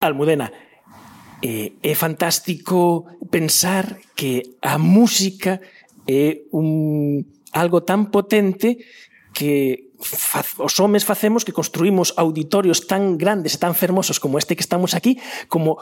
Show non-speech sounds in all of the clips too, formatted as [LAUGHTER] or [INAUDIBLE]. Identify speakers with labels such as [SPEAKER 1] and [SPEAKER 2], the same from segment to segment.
[SPEAKER 1] Almudena, eh, é fantástico pensar que a música é un algo tan potente que os homes facemos que construímos auditorios tan grandes e tan fermosos como este que estamos aquí, como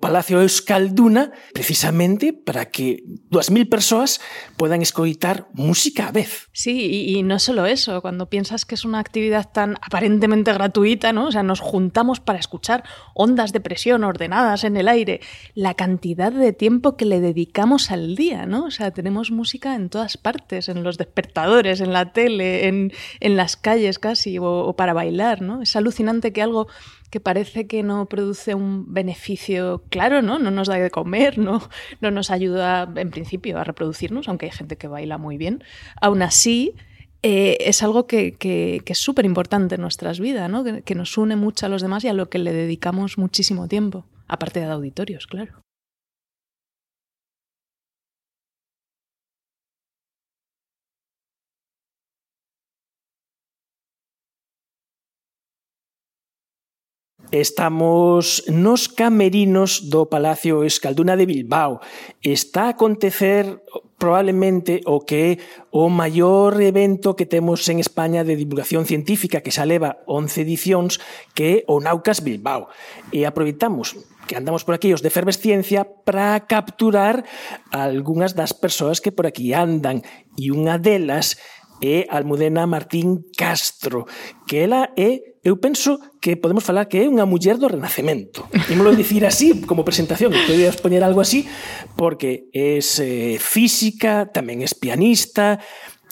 [SPEAKER 1] Palacio Euskalduna, precisamente para que 2.000 persoas puedan escoitar música a vez.
[SPEAKER 2] Sí, y, y, no solo eso, cuando piensas que es una actividad tan aparentemente gratuita, ¿no? O sea, nos juntamos para escuchar ondas de presión ordenadas en el aire, la cantidad de tiempo que le dedicamos al día, ¿no? O sea, tenemos música en todas partes, en los despertadores, en la tele, en, en las calles casi o, para bailar, ¿no? Es alucinante que algo que parece que no produce un beneficio claro, ¿no? No nos da de comer, no, no nos ayuda en principio a reproducirnos, aunque hay gente que baila muy bien. Aún así, eh, es algo que, que, es súper importante en nuestras vidas, ¿no? Que nos une mucho a los demás y a lo que le dedicamos muchísimo tiempo, aparte de auditorios, claro.
[SPEAKER 1] Estamos nos camerinos do Palacio Escalduna de Bilbao. Está a acontecer probablemente o que é o maior evento que temos en España de divulgación científica que xa leva 11 edicións que é o Naucas Bilbao. E aproveitamos que andamos por aquí os de efervesciencia para capturar algunhas das persoas que por aquí andan e unha delas é Almudena Martín Castro, que ela é eu penso que podemos falar que é unha muller do Renacemento. Imolo dicir así, como presentación, podías poñer algo así, porque é eh, física, tamén é pianista,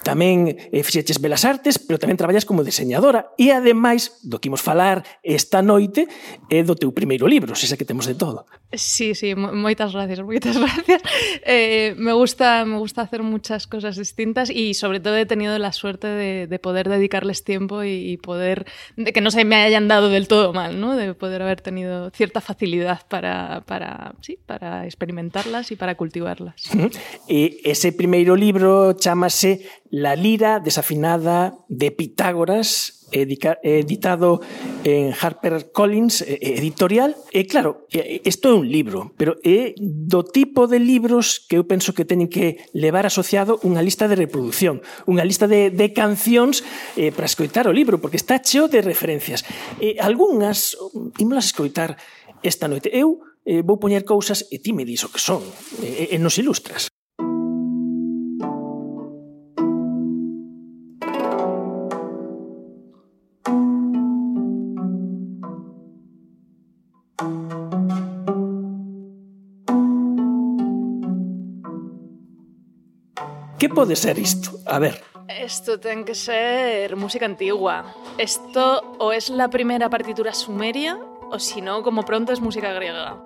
[SPEAKER 1] tamén eh, fixeches belas artes, pero tamén traballas como diseñadora e ademais do que imos falar esta noite é do teu primeiro libro, se xa que temos de todo.
[SPEAKER 2] Sí, sí, moitas gracias, moitas [LAUGHS] gracias. Eh, me gusta me gusta hacer muchas cosas distintas y sobre todo he tenido la suerte de, de poder dedicarles tiempo y, y, poder de que no se me hayan dado del todo mal, ¿no? De poder haber tenido cierta facilidad para para sí, para experimentarlas y para cultivarlas.
[SPEAKER 1] Uh -huh. E ese primeiro libro chamase La lira desafinada de Pitágoras, editado en HarperCollins editorial. E claro, isto é un libro, pero é do tipo de libros que eu penso que teñen que levar asociado unha lista de reproducción, unha lista de, de cancións eh, para escoitar o libro, porque está cheo de referencias. E algunhas, ímolas escoitar esta noite. Eu eh, vou poñer cousas e ti me dis o que son, e, e nos ilustras. Que pode ser isto? A ver.
[SPEAKER 2] Esto ten que ser música antigua. Esto o es la primera partitura sumeria o si no, como pronto es música griega.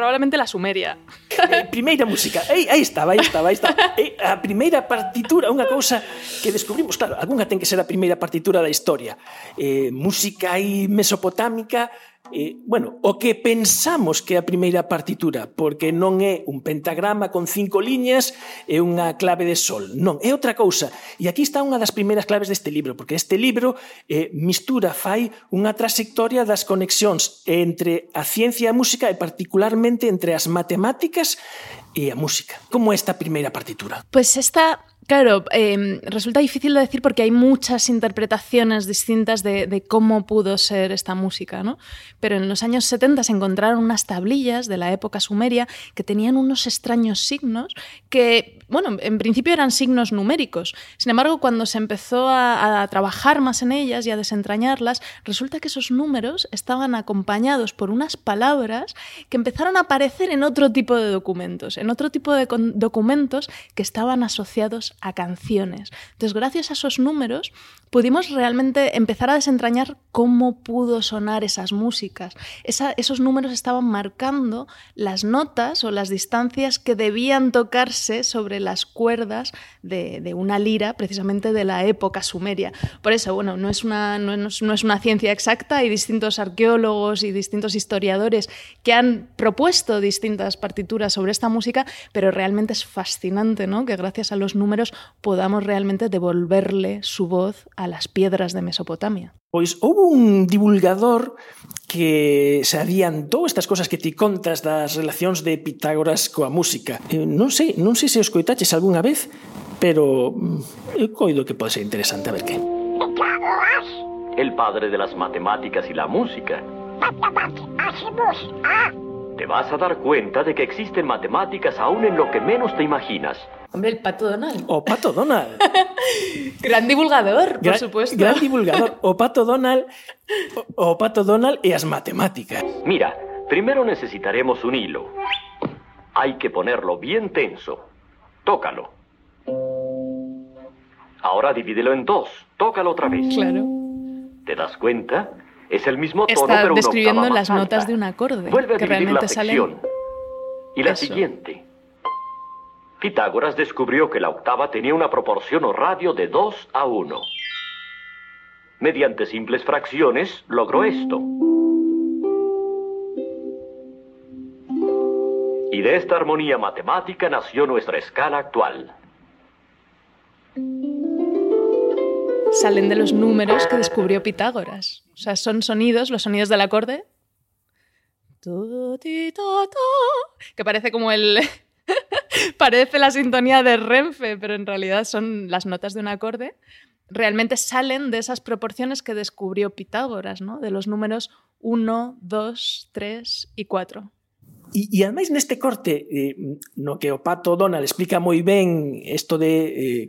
[SPEAKER 2] probablemente la Sumeria.
[SPEAKER 1] eh, primeira música, aí, aí estaba, aí estaba, aí estaba. Eh, a primeira partitura, unha cousa que descubrimos, claro, algunha ten que ser a primeira partitura da historia. Eh, música aí mesopotámica, eh, bueno, o que pensamos que é a primeira partitura, porque non é un pentagrama con cinco liñas e unha clave de sol. Non, é outra cousa. E aquí está unha das primeiras claves deste libro, porque este libro eh, mistura, fai unha trayectoria das conexións entre a ciencia e a música e particularmente entre as matemáticas e a música. Como é esta primeira partitura?
[SPEAKER 2] Pois pues esta Claro, eh, resulta difícil de decir porque hay muchas interpretaciones distintas de, de, cómo pudo ser esta música, ¿no? Pero en los años 70 se encontraron unas tablillas de la época sumeria que tenían unos extraños signos que, bueno, en principio eran signos numéricos. Sin embargo, cuando se empezó a, a trabajar más en ellas y a desentrañarlas, resulta que esos números estaban acompañados por unas palabras que empezaron a aparecer en otro tipo de documentos, en otro tipo de documentos que estaban asociados a canciones. Entonces, gracias a esos números, pudimos realmente empezar a desentrañar cómo pudo sonar esas músicas. esos números estaban marcando las notas o las distancias que debían tocarse sobre las cuerdas de, una lira, precisamente de la época sumeria. Por eso, bueno, no es, una, no, no es una ciencia exacta, hay distintos arqueólogos y distintos historiadores que han propuesto distintas partituras sobre esta música, pero realmente es fascinante ¿no? que gracias a los números podamos realmente devolverle su voz a las piedras de Mesopotamia.
[SPEAKER 1] Pois houve un divulgador que se adiantou estas cosas que ti contas das relacións de Pitágoras coa música. Eh, non sei, non sei se os coitaches algunha vez, pero mm, eu coido que pode ser interesante a ver que.
[SPEAKER 3] Pitágoras, el padre de las matemáticas y la música. Matemáticas y música. Te vas a dar cuenta de que existen matemáticas aún en lo que menos te imaginas.
[SPEAKER 2] Hombre, el Pato Donald.
[SPEAKER 1] O Pato Donald. [LAUGHS]
[SPEAKER 2] gran divulgador, por gran, supuesto.
[SPEAKER 1] Gran divulgador. O Pato Donald, o, o Pato Donald e as matemáticas.
[SPEAKER 3] Mira, primero necesitaremos un hilo. Hay que ponerlo bien tenso. Tócalo. Ahora divídelo en dos. Tócalo otra vez.
[SPEAKER 2] Claro.
[SPEAKER 3] ¿Te das cuenta? Es el mismo tono,
[SPEAKER 2] Está
[SPEAKER 3] pero
[SPEAKER 2] describiendo
[SPEAKER 3] una
[SPEAKER 2] las notas
[SPEAKER 3] alta.
[SPEAKER 2] de un acorde.
[SPEAKER 3] Vuelve a
[SPEAKER 2] que realmente salen.
[SPEAKER 3] Y la
[SPEAKER 2] Eso.
[SPEAKER 3] siguiente. Pitágoras descubrió que la octava tenía una proporción o radio de 2 a 1. Mediante simples fracciones logró esto. Y de esta armonía matemática nació nuestra escala actual.
[SPEAKER 2] Salen de los números que descubrió Pitágoras. O sea, son sonidos, los sonidos del acorde. Que parece como el. [LAUGHS] parece la sintonía de Renfe, pero en realidad son las notas de un acorde. Realmente salen de esas proporciones que descubrió Pitágoras, ¿no? De los números 1, 2, 3 y 4.
[SPEAKER 1] E, e ademais neste corte eh, no que o Pato Donald explica moi ben isto de eh,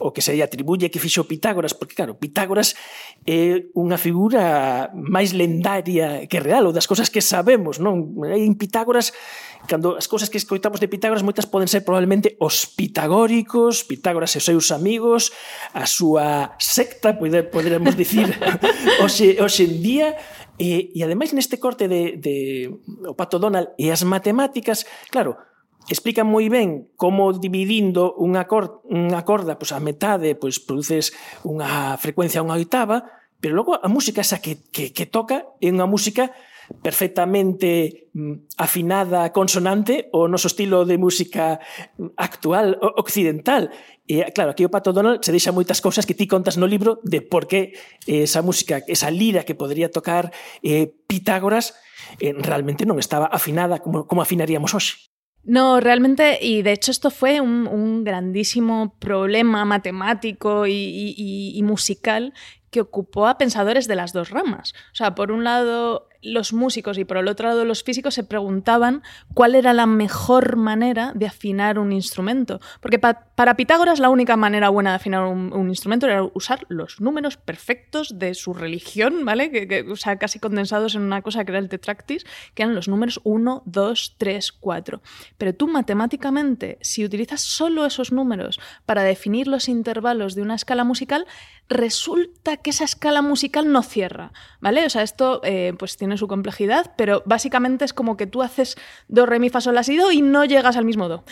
[SPEAKER 1] o que se atribuye que fixo Pitágoras, porque claro, Pitágoras é unha figura máis lendaria que real, ou das cosas que sabemos, non? En Pitágoras Cando as cousas que escoitamos de Pitágoras moitas poden ser probablemente os pitagóricos, Pitágoras e os seus amigos, a súa secta, poder, poderemos dicir, [LAUGHS] hoxe, hoxe en día, e, e ademais neste corte de, de o Pato Donald e as matemáticas, claro, explica moi ben como dividindo unha, cor, unha corda pois, a metade pois, produces unha frecuencia unha oitava, pero logo a música esa que, que, que toca é unha música perfectamente mm, afinada consonante o noso estilo de música actual occidental. E claro, aquí o Pato Donald se deixa moitas cousas que ti contas no libro de por que esa música, esa lira que podría tocar eh, Pitágoras eh, realmente non estaba afinada como, afinaríamos hoxe.
[SPEAKER 2] No, realmente, y de hecho esto fue un, grandísimo problema matemático y, y, musical que ocupó a pensadores de las dos ramas. O sea, por un lado los músicos y por el otro lado los físicos se preguntaban cuál era la mejor manera de afinar un instrumento. Porque pa para Pitágoras la única manera buena de afinar un, instrumento era usar los números perfectos de su religión, ¿vale? Que, que, o sea, casi condensados en una cosa que era el tetractis, que eran los números 1, 2, 3, 4. Pero tú matemáticamente, si utilizas solo esos números para definir los intervalos de una escala musical, resulta que esa escala musical no cierra, ¿vale? O sea, esto eh, pues tiene su complejidad, pero básicamente es como que tú haces do, re, mi, fa, sol, la, do y no llegas al mismo do.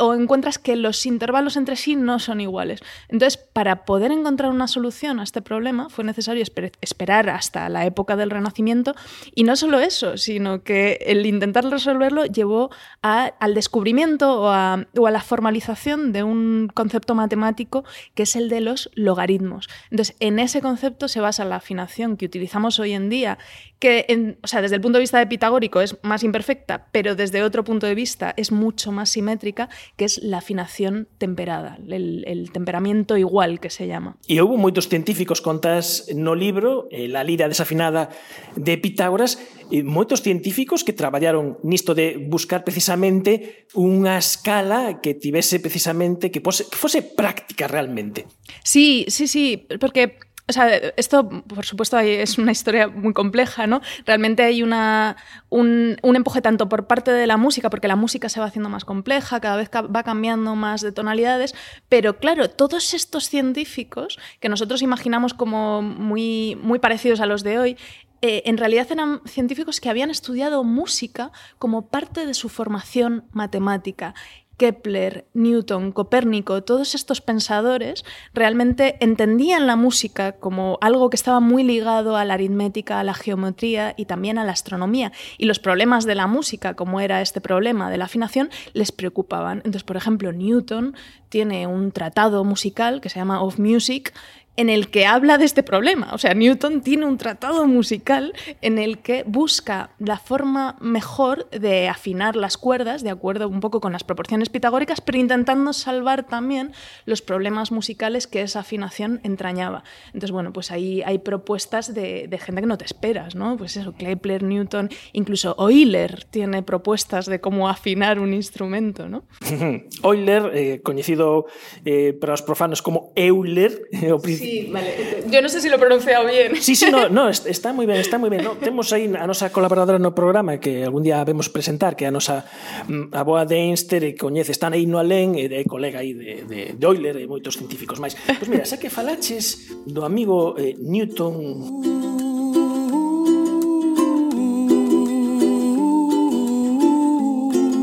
[SPEAKER 2] O encuentras que los intervalos entre sí no son iguales. Entonces, para poder encontrar una solución a este problema fue necesario esper esperar hasta la época del Renacimiento y no solo eso, sino que el intentar resolverlo llevó al descubrimiento o a la formalización de un concepto matemático que es el de los logaritmos. Entonces, en ese concepto se basa la afinación que utilizamos hoy en día, que, en, o sea, desde el punto de vista de pitagórico es más imperfecta, pero desde otro punto de vista es mucho más simétrica, que es la afinación temperada, el, el temperamento igual que se llama.
[SPEAKER 1] E houve moitos científicos contas no libro, eh, La lira desafinada de Pitágoras, e moitos científicos que traballaron nisto de buscar precisamente unha escala que tivese precisamente que, pose, que fose práctica realmente.
[SPEAKER 2] Sí, sí, sí, porque o sea, esto, por supuesto, es una historia muy compleja, ¿no? Realmente hay una, un, empuje tanto por parte de la música, porque la música se va haciendo más compleja, cada vez va cambiando más de tonalidades, pero claro, todos estos científicos que nosotros imaginamos como muy, muy parecidos a los de hoy, eh, en realidad eran científicos que habían estudiado música como parte de su formación matemática Kepler, Newton, Copérnico, todos estos pensadores realmente entendían la música como algo que estaba muy ligado a la aritmética, a la geometría y también a la astronomía. Y los problemas de la música, como era este problema de la afinación, les preocupaban. Entonces, por ejemplo, Newton tiene un tratado musical que se llama Of Music, en el que habla de este problema. O sea, Newton tiene un tratado musical en el que busca la forma mejor de afinar las cuerdas, de acuerdo un poco con las proporciones pitagóricas, pero intentando salvar también los problemas musicales que esa afinación entrañaba. Entonces, bueno, pues ahí hay propuestas de, gente que no te esperas, ¿no? Pues eso, Kepler, Newton, incluso Euler tiene propuestas de cómo afinar un instrumento, ¿no? [LAUGHS]
[SPEAKER 1] Euler, eh, conocido eh, para los profanos como Euler,
[SPEAKER 2] eh, Sí, [LAUGHS] vale. Yo non sei sé si se lo pronunciado bien.
[SPEAKER 1] Sí, sí, no, no, está moi ben, está moi ben. No, [LAUGHS] temos aí a nosa colaboradora no programa que algún día vemos presentar, que a nosa mm, a boa de Einster e coñece, están aí no alén e de colega aí de, de, de Euler e moitos científicos máis. Pois pues mira, xa que falaches do amigo eh, Newton...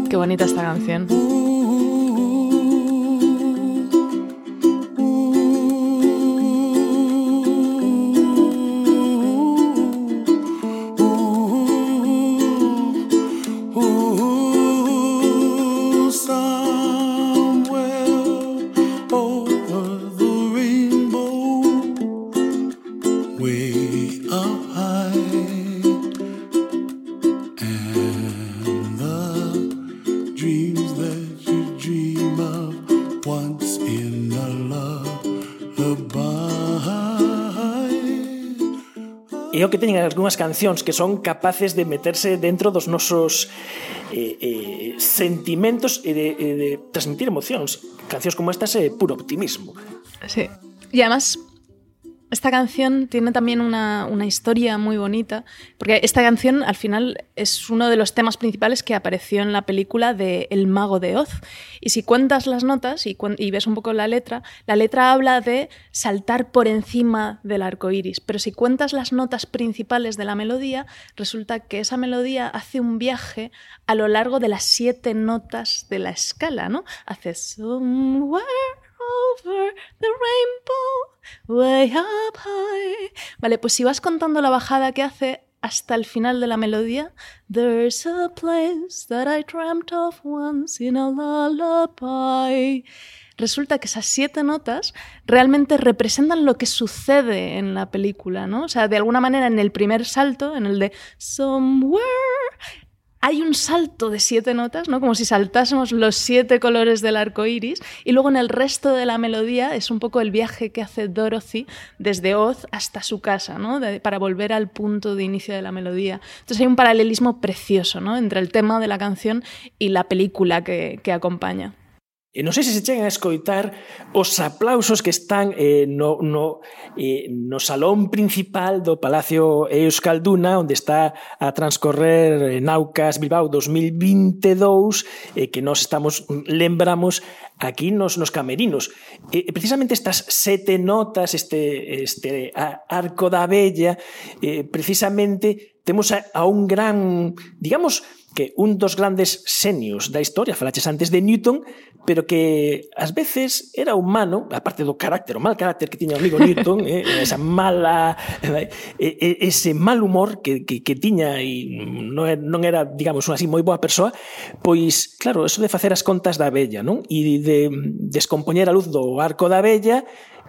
[SPEAKER 2] Qué bonita esta canción.
[SPEAKER 1] algunhas cancións que son capaces de meterse dentro dos nosos eh, eh, sentimentos e de, eh, de transmitir emocións. Cancións como estas é eh, puro optimismo.
[SPEAKER 2] Sí. E además esta canción tiene también una, historia muy bonita, porque esta canción al final es uno de los temas principales que apareció en la película de El mago de Oz. Y si cuentas las notas y, ves un poco la letra, la letra habla de saltar por encima del arco iris, pero si cuentas las notas principales de la melodía, resulta que esa melodía hace un viaje a lo largo de las siete notas de la escala, ¿no? Hace somewhere over the rainbow, way up high. Vale, pues si vas contando la bajada que hace hasta el final de la melodía, There's a place that I dreamt of once in a lullaby. Resulta que esas siete notas realmente representan lo que sucede en la película, ¿no? O sea, de alguna manera en el primer salto, en el de Somewhere hay un salto de siete notas, ¿no? como si saltásemos los siete colores del arco iris, y luego en el resto de la melodía es un poco el viaje que hace Dorothy desde Oz hasta su casa, ¿no? para volver al punto de inicio de la melodía. Entonces hay un paralelismo precioso ¿no? entre el tema de la canción y la película que, que acompaña.
[SPEAKER 1] E non sei se se chegan a escoitar os aplausos que están eh, no, no, eh, no salón principal do Palacio Euskalduna, onde está a transcorrer eh, Naucas Bilbao 2022, eh, que nós estamos mm, lembramos aquí nos, nos camerinos. E eh, precisamente estas sete notas, este, este arco da bella, eh, precisamente temos a, a un gran, digamos, que un dos grandes senios da historia falaches antes de Newton, pero que ás veces era humano, aparte do carácter, o mal carácter que tiña o amigo Newton, eh, [LAUGHS] esa mala eh, eh, ese mal humor que, que, que tiña e non, er, non era, digamos, unha así moi boa persoa, pois, claro, eso de facer as contas da abella, non? E de descompoñer a luz do arco da abella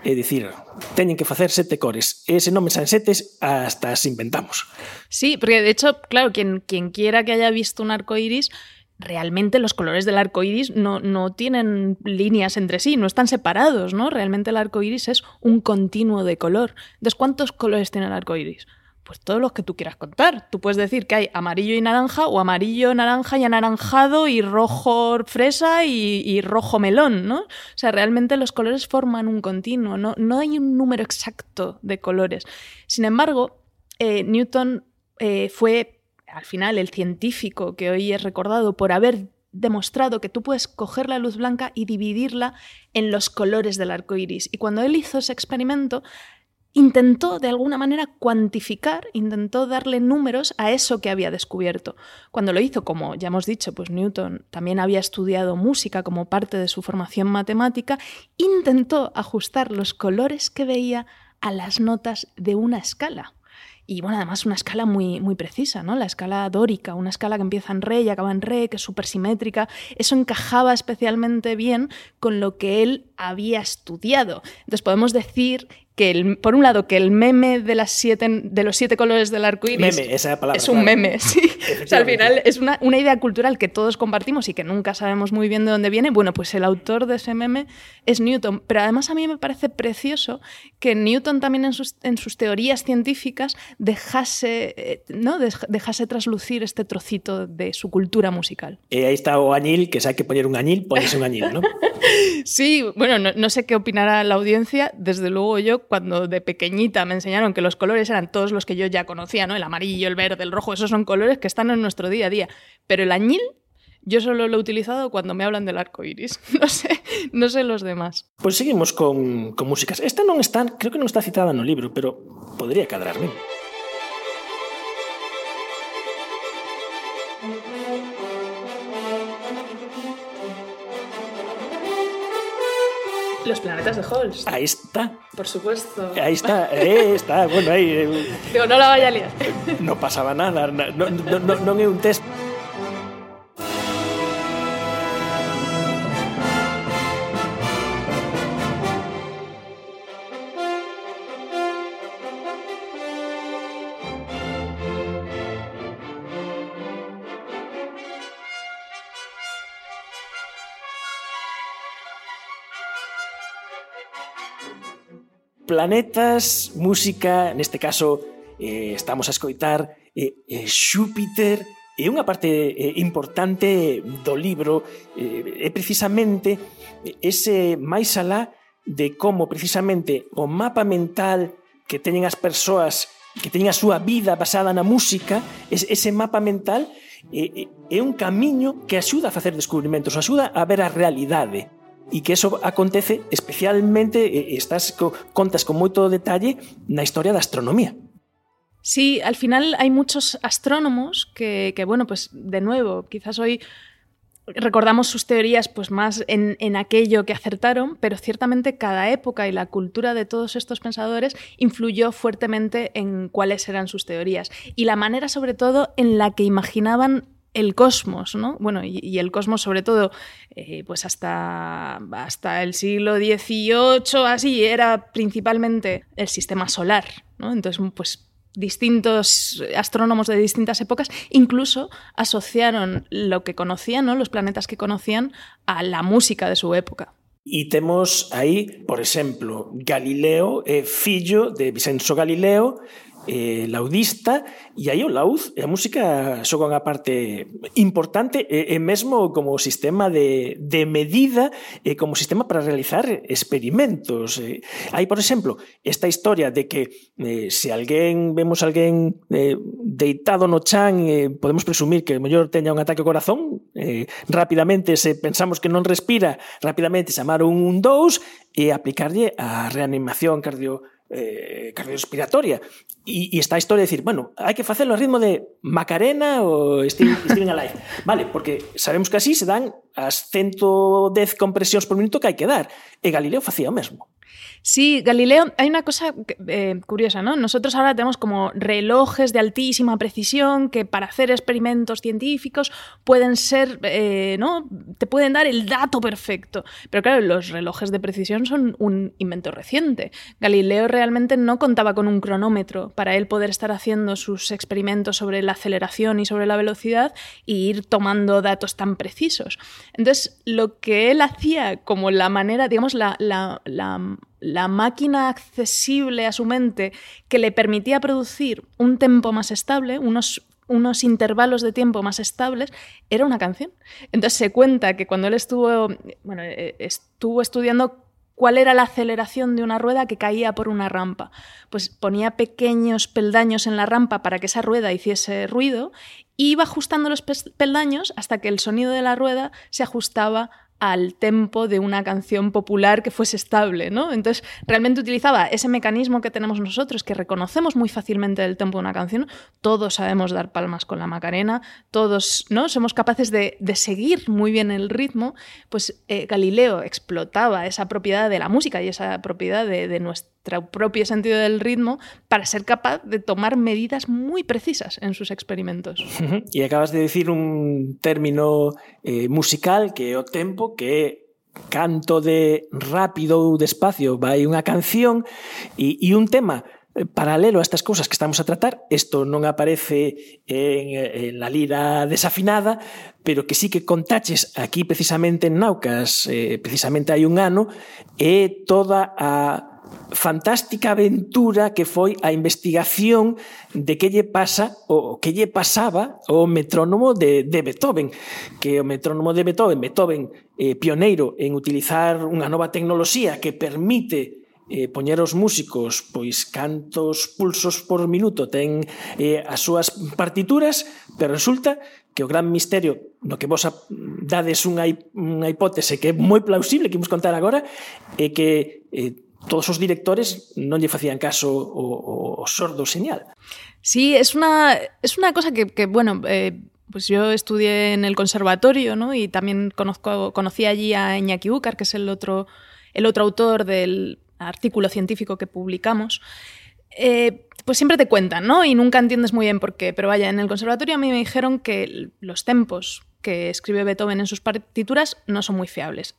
[SPEAKER 1] É dicir, teñen que facer sete cores. E se non hasta as inventamos.
[SPEAKER 2] Sí, porque de hecho, claro, quien, quien quiera que haya visto un arco iris, realmente los colores del arco iris no, no, tienen líneas entre sí, no están separados, ¿no? Realmente el arco iris es un continuo de color. Entonces, ¿cuántos colores tiene el arco iris? Pues todos los que tú quieras contar. Tú puedes decir que hay amarillo y naranja, o amarillo, naranja y anaranjado, y rojo fresa y, rojo melón, ¿no? O sea, realmente los colores forman un continuo, no, no hay un número exacto de colores. Sin embargo, eh, Newton eh, fue al final el científico que hoy es recordado por haber demostrado que tú puedes coger la luz blanca y dividirla en los colores del arco iris. Y cuando él hizo ese experimento, intentó de alguna manera cuantificar, intentó darle números a eso que había descubierto. Cuando lo hizo, como ya hemos dicho, pues Newton también había estudiado música como parte de su formación matemática, intentó ajustar los colores que veía a las notas de una escala. Y bueno, además una escala muy, muy precisa, ¿no? La escala dórica, una escala que empieza en re y acaba en re, que es súper simétrica. Eso encajaba especialmente bien con lo que él había estudiado. Entonces podemos decir que por un lado que el meme de las siete de los siete colores del arco iris es un meme [LAUGHS] sí. Al final es una, una, idea cultural que todos compartimos y que nunca sabemos muy bien de dónde viene. Bueno pues el autor de ese meme es Newton pero además a mí me parece precioso que Newton también en sus, en sus teorías científicas dejase eh, no dejase traslucir este trocito de su cultura musical.
[SPEAKER 1] Y ahí está o añil que si hay que poner un añil pones un añil ¿no? [LAUGHS]
[SPEAKER 2] sí bueno no, no sé qué opinará la audiencia. Desde luego yo cuando de pequeñita me enseñaron que los colores eran todos los que yo ya conocía, ¿no? El amarillo, el verde, el rojo, esos son colores que están en nuestro día a día. Pero el añil yo solo lo he utilizado cuando me hablan del arco iris. [LAUGHS] No sé, no sé los demás.
[SPEAKER 1] Pues seguimos con, con músicas. Esta no está, creo que no está citada en el libro, pero podría cadrarme.
[SPEAKER 2] Los planetas de Holst.
[SPEAKER 1] Ahí está.
[SPEAKER 2] Por supuesto.
[SPEAKER 1] Ahí está, eh, está. Bueno, ahí. Eh,
[SPEAKER 2] Digo, no la vaya a liar.
[SPEAKER 1] No pasaba nada. No, no, no, no é un test planetas, música, neste caso eh, estamos a escoitar eh, eh, Xúpiter, e unha parte eh, importante do libro eh, é precisamente ese máis alá de como precisamente o mapa mental que teñen as persoas que teñen a súa vida basada na música, ese mapa mental é, é un camiño que axuda a facer descubrimentos, axuda a ver a realidade. E que eso acontece especialmente, estás co, contas con moito detalle na historia da astronomía.
[SPEAKER 2] Sí, al final hay muchos astrónomos que, que bueno, pues de nuevo, quizás hoy recordamos sus teorías pues más en, en, aquello que acertaron, pero ciertamente cada época y la cultura de todos estos pensadores influyó fuertemente en cuáles eran sus teorías y la manera sobre todo en la que imaginaban el cosmos, ¿no? Bueno, y, el cosmos sobre todo, eh, pues hasta, hasta el siglo XVIII, así, era principalmente el sistema solar, ¿no? Entonces, pues distintos astrónomos de distintas épocas incluso asociaron lo que conocían, ¿no? los planetas que conocían, a la música de su época.
[SPEAKER 1] Y tenemos ahí, por ejemplo, Galileo, eh, fillo de Vicenzo Galileo, eh, laudista e aí o laud e a música xoga unha parte importante e, e mesmo como sistema de, de medida e como sistema para realizar experimentos. Eh, hai por exemplo esta historia de que eh, se alguén vemos alguén eh, deitado no chan eh, podemos presumir que mellor teña un ataque ao corazón eh, rapidamente se pensamos que non respira rapidamente chamar un 2 e aplicarlle a reanimación cardio eh, cardiorrespiratoria. E, e está a historia de decir, bueno, hai que facelo a ritmo de Macarena ou Steven, [LAUGHS] Steven Alive. Vale, porque sabemos que así se dan as 110 compresións por minuto que hai que dar. E Galileo facía o mesmo.
[SPEAKER 2] Sí, Galileo, hay una cosa eh, curiosa, ¿no? Nosotros ahora tenemos como relojes de altísima precisión que para hacer experimentos científicos pueden ser, eh, ¿no? Te pueden dar el dato perfecto. Pero claro, los relojes de precisión son un invento reciente. Galileo realmente no contaba con un cronómetro para él poder estar haciendo sus experimentos sobre la aceleración y sobre la velocidad e ir tomando datos tan precisos. Entonces, lo que él hacía como la manera, digamos, la, la la máquina accesible a su mente que le permitía producir un tempo más estable, unos unos intervalos de tiempo más estables, era una canción. Entonces se cuenta que cuando él estuvo, bueno, eh, estuvo estudiando cuál era la aceleración de una rueda que caía por una rampa. Pues ponía pequeños peldaños en la rampa para que esa rueda hiciese ruido y iba ajustando los peldaños hasta que el sonido de la rueda se ajustaba al tempo de una canción popular que fuese estable, ¿no? Entonces, realmente utilizaba ese mecanismo que tenemos nosotros, que reconocemos muy fácilmente el tempo de una canción. Todos sabemos dar palmas con la Macarena, todos, ¿no? Somos capaces de, seguir muy bien el ritmo. Pues eh, Galileo explotaba esa propiedad de la música y esa propiedad de, nuestra propio sentido del ritmo para ser capaz de tomar medidas muy precisas en sus experimentos. [LAUGHS]
[SPEAKER 1] Y acabas de decir un término eh, musical que o tempo, tempo que é canto de rápido ou despacio vai unha canción e, e un tema eh, paralelo a estas cousas que estamos a tratar, isto non aparece en, eh, en la lira desafinada, pero que sí que contaches aquí precisamente en Naucas, eh, precisamente hai un ano, é toda a fantástica aventura que foi a investigación de que lle pasa o que lle pasaba o metrónomo de, de Beethoven que o metrónomo de Beethoven Beethoven eh, pioneiro en utilizar unha nova tecnoloxía que permite eh, poñer os músicos pois cantos pulsos por minuto ten eh, as súas partituras, pero resulta que o gran misterio no que vos dades unha, unha hipótese que é moi plausible que imos contar agora é que eh, todos os directores non lle facían caso o, o sordo señal.
[SPEAKER 2] Sí, es una, es una cosa que, que bueno, eh, pues yo estudié en el conservatorio, ¿no? Y también conozco, conocí allí a Iñaki Ucar, que es el otro, el otro autor del artículo científico que publicamos. Eh, pues siempre te cuentan, ¿no? Y nunca entiendes muy bien por qué. Pero vaya, en el conservatorio a mí me dijeron que los tempos que escribe Beethoven en sus partituras no son muy fiables.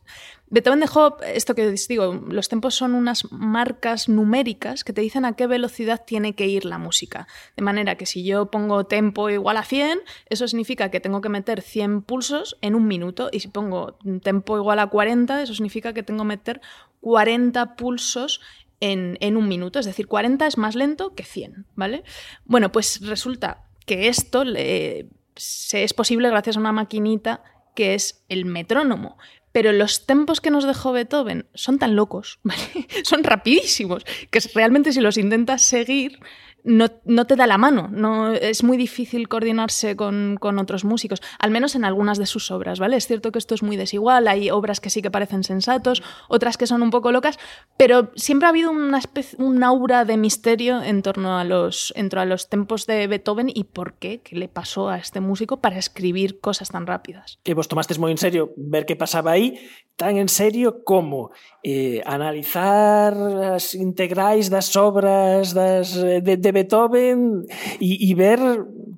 [SPEAKER 2] Beethoven dejó, esto que digo, los tempos son unas marcas numéricas que te dicen a qué velocidad tiene que ir la música. De manera que si yo pongo tempo igual a 100, eso significa que tengo que meter 100 pulsos en un minuto. Y si pongo tempo igual a 40, eso significa que tengo que meter 40 pulsos en, en, un minuto, es decir, 40 es más lento que 100, ¿vale? Bueno, pues resulta que esto le, se es posible gracias a una maquinita que es el metrónomo. Pero los tempos que nos dejó Beethoven son tan locos, [LAUGHS] son rapidísimos, que realmente si los intentas seguir, no, no, te da la mano, no, es muy difícil coordinarse con, con, otros músicos, al menos en algunas de sus obras, ¿vale? Es cierto que esto es muy desigual, hay obras que sí que parecen sensatos, otras que son un poco locas, pero siempre ha habido una especie, un aura de misterio en torno a los, a los tempos de Beethoven y por qué, qué le pasó a este músico para escribir cosas tan rápidas.
[SPEAKER 1] Que vos tomaste muy en serio ver qué pasaba ahí, tan en serio como eh, analizar as integrais das obras das, eh, de, de Beethoven e, e ver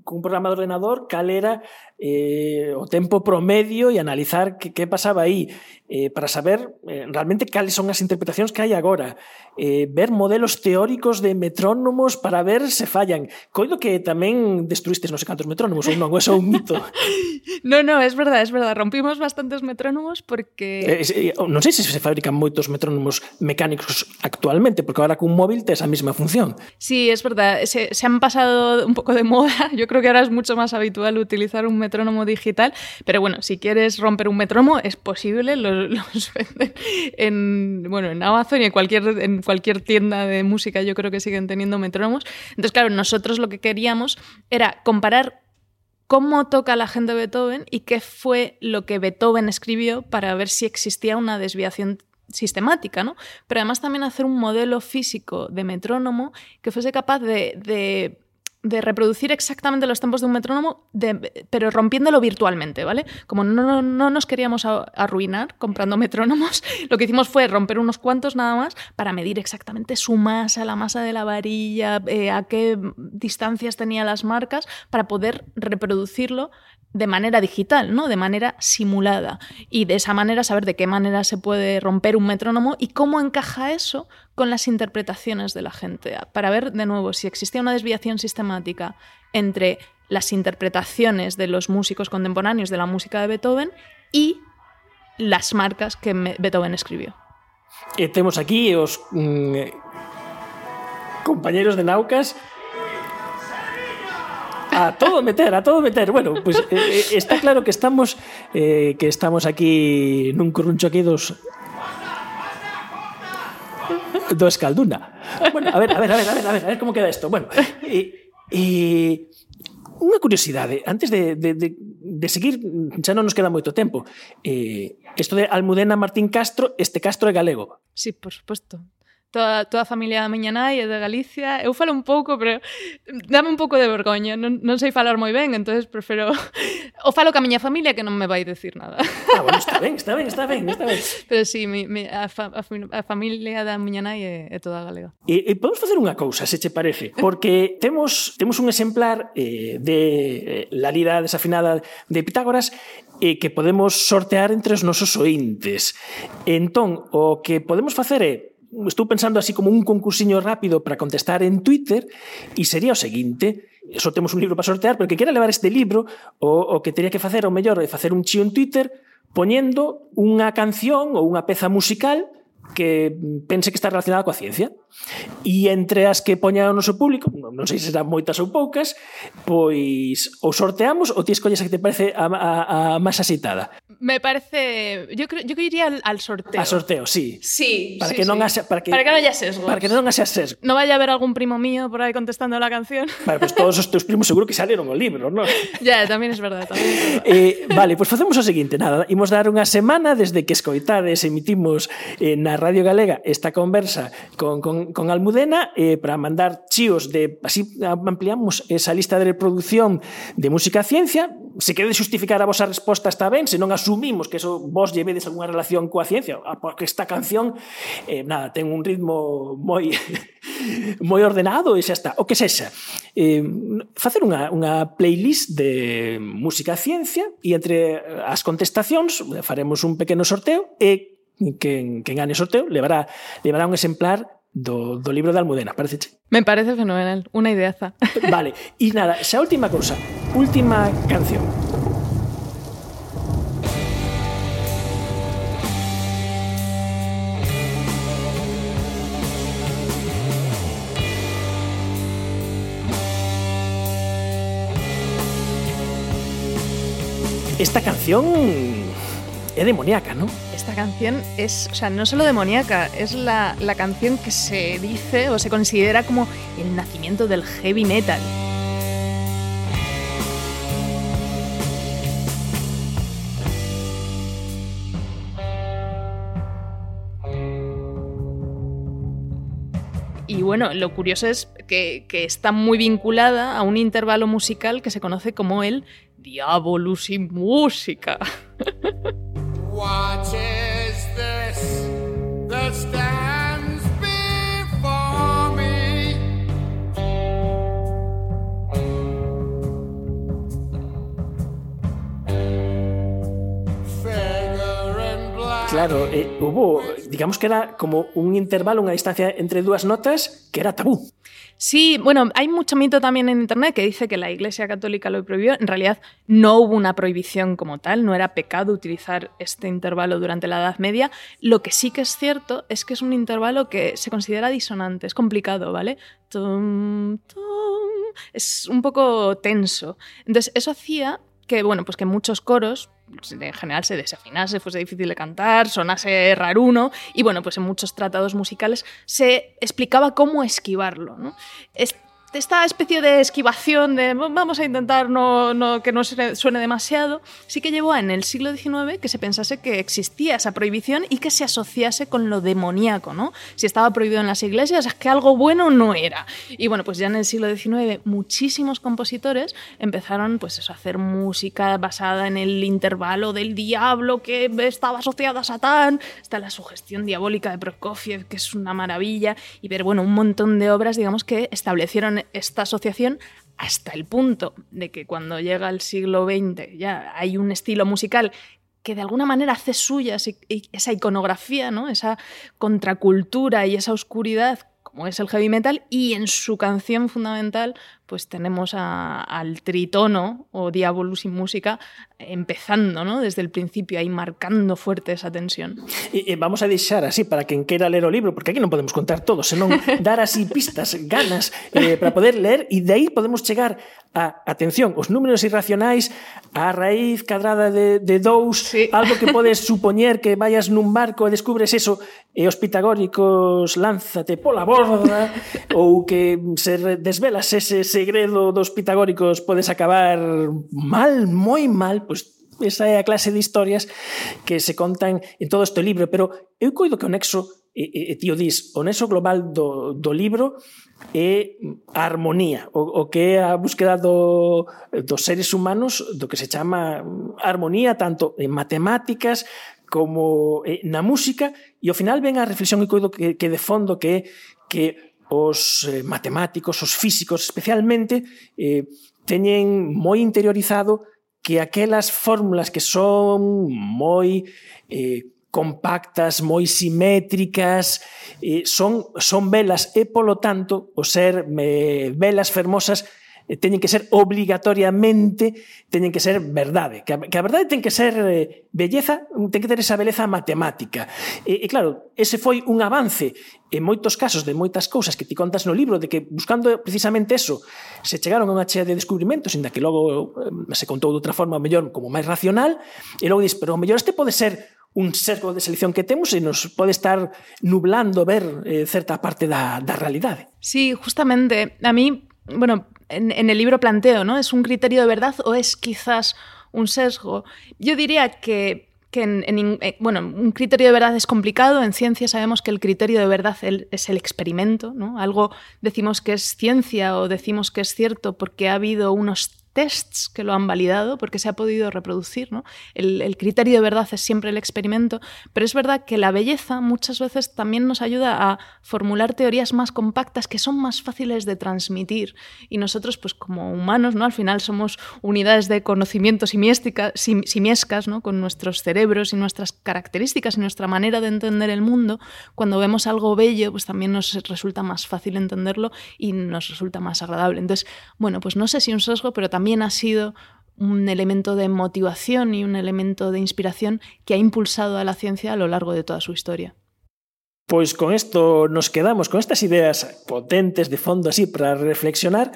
[SPEAKER 1] cun programa de ordenador cal era eh, o tempo promedio e analizar que, que pasaba aí. Eh, para saber eh, realmente cales son as interpretacións que hai agora eh, ver modelos teóricos de metrónomos para ver se fallan. Coido que tamén destruistes non sei cantos metrónomos ou non, é un mito. [LAUGHS]
[SPEAKER 2] No, no, es verdad, es verdad. Rompimos bastantes metrónomos porque
[SPEAKER 1] eh, eh, non sei se se fabrican moitos metrónomos mecánicos actualmente porque ahora cun móvil tes a mesma función.
[SPEAKER 2] Sí, es verdad, se, se han pasado un poco de moda. [LAUGHS] Yo creo que ahora es mucho más habitual utilizar un metrónomo digital, pero bueno, si quieres romper un metrónomo es posible, los, [LAUGHS] los venden en, bueno, en Amazon y en cualquier, en cualquier tienda de música yo creo que siguen teniendo metrónomos. Entonces, claro, nosotros lo que queríamos era comparar cómo toca la gente Beethoven y qué fue lo que Beethoven escribió para ver si existía una desviación sistemática, ¿no? Pero además también hacer un modelo físico de metrónomo que fuese capaz de de reproducir exactamente los tempos de un metrónomo, pero rompiéndolo virtualmente, ¿vale? Como no, no, nos queríamos arruinar comprando [LAUGHS] metrónomos, lo que hicimos fue romper unos cuantos nada más para medir exactamente su masa, la masa de la varilla, eh, a qué distancias tenía las marcas, para poder reproducirlo de manera digital, ¿no? De manera simulada. Y de esa manera saber de qué manera se puede romper un metrónomo y cómo encaja eso con las interpretaciones de la gente. Para ver de nuevo si existía una desviación sistemática entre las interpretaciones de los músicos contemporáneos de la música de Beethoven y las marcas que Beethoven escribió.
[SPEAKER 1] Temos aquí os mm, compañeros de Naucas a todo meter, a todo meter. Bueno, pues eh, eh, está claro que estamos eh, que estamos aquí nun curruncho aquí dos do Escalduna. Bueno, a ver, a ver, a ver, a ver, a ver, a ver como queda isto. Bueno, e unha curiosidade, antes de, de, de, seguir, xa non nos queda moito tempo. Eh, isto de Almudena Martín Castro, este Castro é galego.
[SPEAKER 2] Sí, por suposto toda, toda a familia da miña nai é de Galicia. Eu falo un pouco, pero dame un pouco de vergoña, non, non sei falar moi ben, entonces prefiro [LAUGHS] o falo ca miña familia que non me vai decir nada.
[SPEAKER 1] Ah, bueno, está ben, está ben, está ben, está ben. [LAUGHS]
[SPEAKER 2] Pero sí, mi, mi, a, fa, a, a familia da miña nai é, é toda galega.
[SPEAKER 1] E, e podemos facer unha cousa, se che parece, porque temos temos un exemplar eh, de eh, la lira desafinada de Pitágoras e que podemos sortear entre os nosos ointes. Entón, o que podemos facer é estou pensando así como un concursiño rápido para contestar en Twitter e sería o seguinte, só temos un libro para sortear, pero que quera levar este libro, o, o que teria que facer, o mellor, é facer un chío en Twitter poñendo unha canción ou unha peza musical que pense que está relacionada coa ciencia. E entre as que poña o noso público, non sei se serán moitas ou poucas, pois ou sorteamos ou ti escolles a que te parece a, a, a máis acitada.
[SPEAKER 2] Me parece, yo creo, yo iría al, al sorteo.
[SPEAKER 1] A sorteo, sí.
[SPEAKER 2] Sí,
[SPEAKER 1] para
[SPEAKER 2] sí,
[SPEAKER 1] que
[SPEAKER 2] sí.
[SPEAKER 1] non haya, para que
[SPEAKER 2] Para que non haya sesgos.
[SPEAKER 1] Para que non haya sesgos.
[SPEAKER 2] No vaya a haber algún primo mío por aí contestando la canción.
[SPEAKER 1] Vale, pois pues todos os teus primos seguro que salieron o libro, non? [LAUGHS]
[SPEAKER 2] Ya, yeah, tamén es verdad, tamén. Es verdad.
[SPEAKER 1] Eh, vale, pois pues facemos o seguinte, nada, imos dar unha semana desde que escoitades emitimos eh, na Radio Galega esta conversa con, con, con Almudena eh, para mandar chíos de así ampliamos esa lista de reproducción de música ciencia. Se quede justificar a vosa resposta está ben se non asumimos que eso vos llevedes algunha relación coa ciencia ah, porque esta canción eh, nada ten un ritmo moi [LAUGHS] moi ordenado e xa está. O que sexa eh, facer unha, unha playlist de música ciencia e entre as contestacións faremos un pequeno sorteo e quen, quen gane o sorteo levará, levará un exemplar do, do libro de Almudena, parece
[SPEAKER 2] Me parece fenomenal, unha ideaza. [LAUGHS]
[SPEAKER 1] Vale, e nada, xa última cousa, última canción. Esta canción es demoníaca, ¿no?
[SPEAKER 2] Esta canción es, o sea, no solo demoníaca, es la, la canción que se dice o se considera como el nacimiento del heavy metal. Y bueno, lo curioso es que, que, está muy vinculada a un intervalo musical que se conoce como el Diabolus in música. [LAUGHS] What is this? That stands
[SPEAKER 1] Claro, eh, hubo, digamos que era como un intervalo, unha distancia entre dúas notas que era tabú.
[SPEAKER 2] Sí, bueno, hay mucho mito también en Internet que dice que la Iglesia Católica lo prohibió. En realidad no hubo una prohibición como tal, no era pecado utilizar este intervalo durante la Edad Media. Lo que sí que es cierto es que es un intervalo que se considera disonante, es complicado, ¿vale? Tum, tum, es un poco tenso. Entonces, eso hacía que, bueno, pues que muchos coros en general se desafinase, fuese difícil de cantar, sonase raruno, y bueno, pues en muchos tratados musicales se explicaba cómo esquivarlo. Esta especie de esquivación de vamos a intentar no, no, que no suene demasiado, sí que llevó a en el siglo XIX que se pensase que existía esa prohibición y que se asociase con lo demoníaco, ¿no? Si estaba prohibido en las iglesias es que algo bueno no era. Y bueno, pues ya en el siglo XIX muchísimos compositores empezaron pues a hacer música basada en el intervalo del diablo que estaba asociado a Satán, está la sugestión diabólica de Prokofiev, que es una maravilla, y ver, bueno, un montón de obras, digamos, que establecieron esta asociación hasta el punto de que cuando llega el siglo XX ya hay un estilo musical que de alguna manera hace suya esa iconografía, ¿no? esa contracultura y esa oscuridad como es el heavy metal, y en su canción fundamental pues tenemos al tritono o Diabolus sin música empezando, ¿no? Desde el principio, ahí marcando fuerte esa tensión.
[SPEAKER 1] Vamos a deixar así para quen queira ler o libro, porque aquí non podemos contar todo, senón [LAUGHS] dar así pistas, ganas eh, para poder ler e de aí podemos chegar a, atención, os números irracionais, a raíz cadrada de, de dous, sí. [LAUGHS] algo que podes supoñer que vayas nun barco e descubres eso, e os pitagóricos lánzate pola borda, [LAUGHS] ou que se desvelas ese segredo dos pitagóricos podes acabar mal, moi mal, pois esa é a clase de historias que se contan en todo este libro, pero eu coido que o nexo e, e, tío dis, o nexo global do, do libro é a armonía, o, o que é a búsqueda do, dos seres humanos do que se chama armonía tanto en matemáticas como eh, na música. E ao final ven a reflexión e coido que, que de fondo que que os eh, matemáticos, os físicos especialmente, eh, teñen moi interiorizado que aquelas fórmulas que son moi eh, compactas, moi simétricas, eh, son, son velas e, polo tanto, o ser me, velas fermosas Eh, teñen que ser obligatoriamente, teñen que ser verdade, que a, que a verdade ten que ser eh, belleza, ten que ter esa beleza matemática. E, e claro, ese foi un avance en moitos casos de moitas cousas que ti contas no libro de que buscando precisamente eso se chegaron a unha chea de descubrimentos inda que logo eh, se contou de outra forma mellor como máis racional e logo dis, pero o mellor este pode ser un sesgo de selección que temos e nos pode estar nublando ver eh, certa parte da, da realidade.
[SPEAKER 2] Sí, justamente. A mí, bueno, en, el libro planteo, ¿no? ¿Es un criterio de verdad o es quizás un sesgo? Yo diría que, que en, eh, bueno, un criterio de verdad es complicado. En ciencia sabemos que el criterio de verdad es el experimento, ¿no? Algo decimos que es ciencia o decimos que es cierto porque ha habido unos tests que lo han validado porque se ha podido reproducir. ¿no? El, el, criterio de verdad es siempre el experimento, pero es verdad que la belleza muchas veces también nos ayuda a formular teorías más compactas que son más fáciles de transmitir. Y nosotros, pues como humanos, ¿no? al final somos unidades de conocimiento simiescas, ¿no? con nuestros cerebros y nuestras características y nuestra manera de entender el mundo. Cuando vemos algo bello, pues también nos resulta más fácil entenderlo y nos resulta más agradable. Entonces, bueno, pues no sé si un sesgo, pero también también ha sido un elemento de motivación y un elemento de inspiración que ha impulsado a la ciencia a lo largo de toda su historia.
[SPEAKER 1] Pues con esto nos quedamos, con estas ideas potentes de fondo así para reflexionar,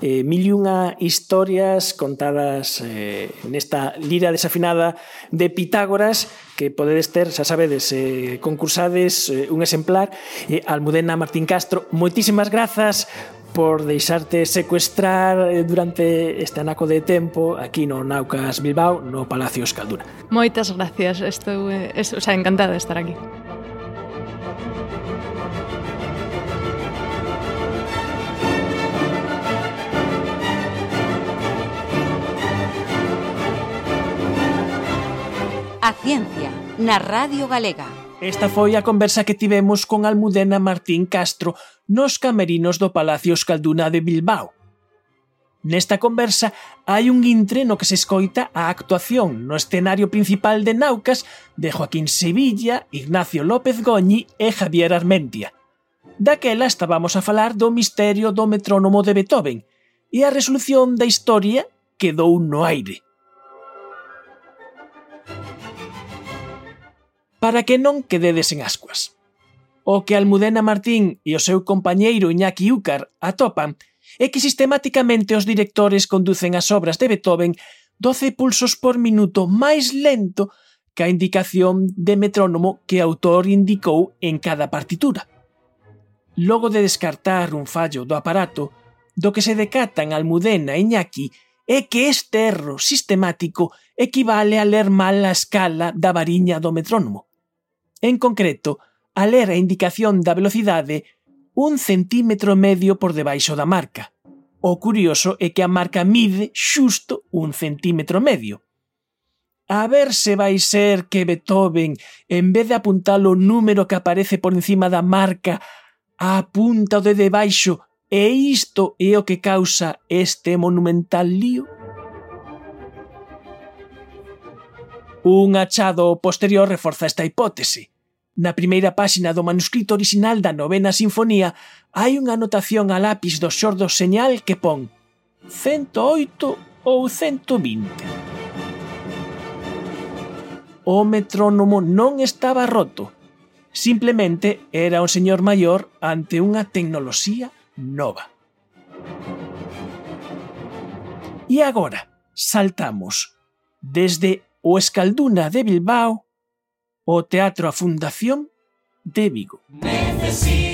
[SPEAKER 1] eh, mil y una historias contadas eh, en esta lira desafinada de Pitágoras, que podedes ter, xa sabedes, eh, concursades eh, un exemplar, eh, Almudena Martín Castro, moitísimas grazas por deixarte secuestrar eh, durante este anaco de tempo aquí no Naucas Bilbao, no Palacio Escaldura.
[SPEAKER 2] Moitas gracias, estou, eh, estou o sea, encantada de estar aquí.
[SPEAKER 4] A Ciencia, na Radio Galega.
[SPEAKER 1] Esta foi a conversa que tivemos con Almudena Martín Castro nos camerinos do Palacio Escalduna de Bilbao. Nesta conversa hai un intre no que se escoita a actuación no escenario principal de Naucas de Joaquín Sevilla, Ignacio López Goñi e Javier Armentia. Daquela estábamos a falar do misterio do metrónomo de Beethoven e a resolución da historia quedou no aire. para que non quededes en ascuas. O que Almudena Martín e o seu compañeiro Iñaki Úcar atopan é que sistemáticamente os directores conducen as obras de Beethoven 12 pulsos por minuto máis lento que a indicación de metrónomo que o autor indicou en cada partitura. Logo de descartar un fallo do aparato, do que se decatan Almudena e Iñaki é que este erro sistemático equivale a ler mal a escala da variña do metrónomo. En concreto, a ler a indicación da velocidade un centímetro medio por debaixo da marca. O curioso é que a marca mide xusto un centímetro medio. A ver se vai ser que Beethoven, en vez de apuntar o número que aparece por encima da marca, apunta o de debaixo e isto é o que causa este monumental lío? Un achado posterior reforza esta hipótese. Na primeira páxina do manuscrito orixinal da novena sinfonía hai unha anotación a lápis do xordo señal que pon 108 ou 120. O metrónomo non estaba roto. Simplemente era un señor maior ante unha tecnoloxía nova. E agora saltamos desde o Escalduna de Bilbao o Teatro A Fundación de Vigo. Necesito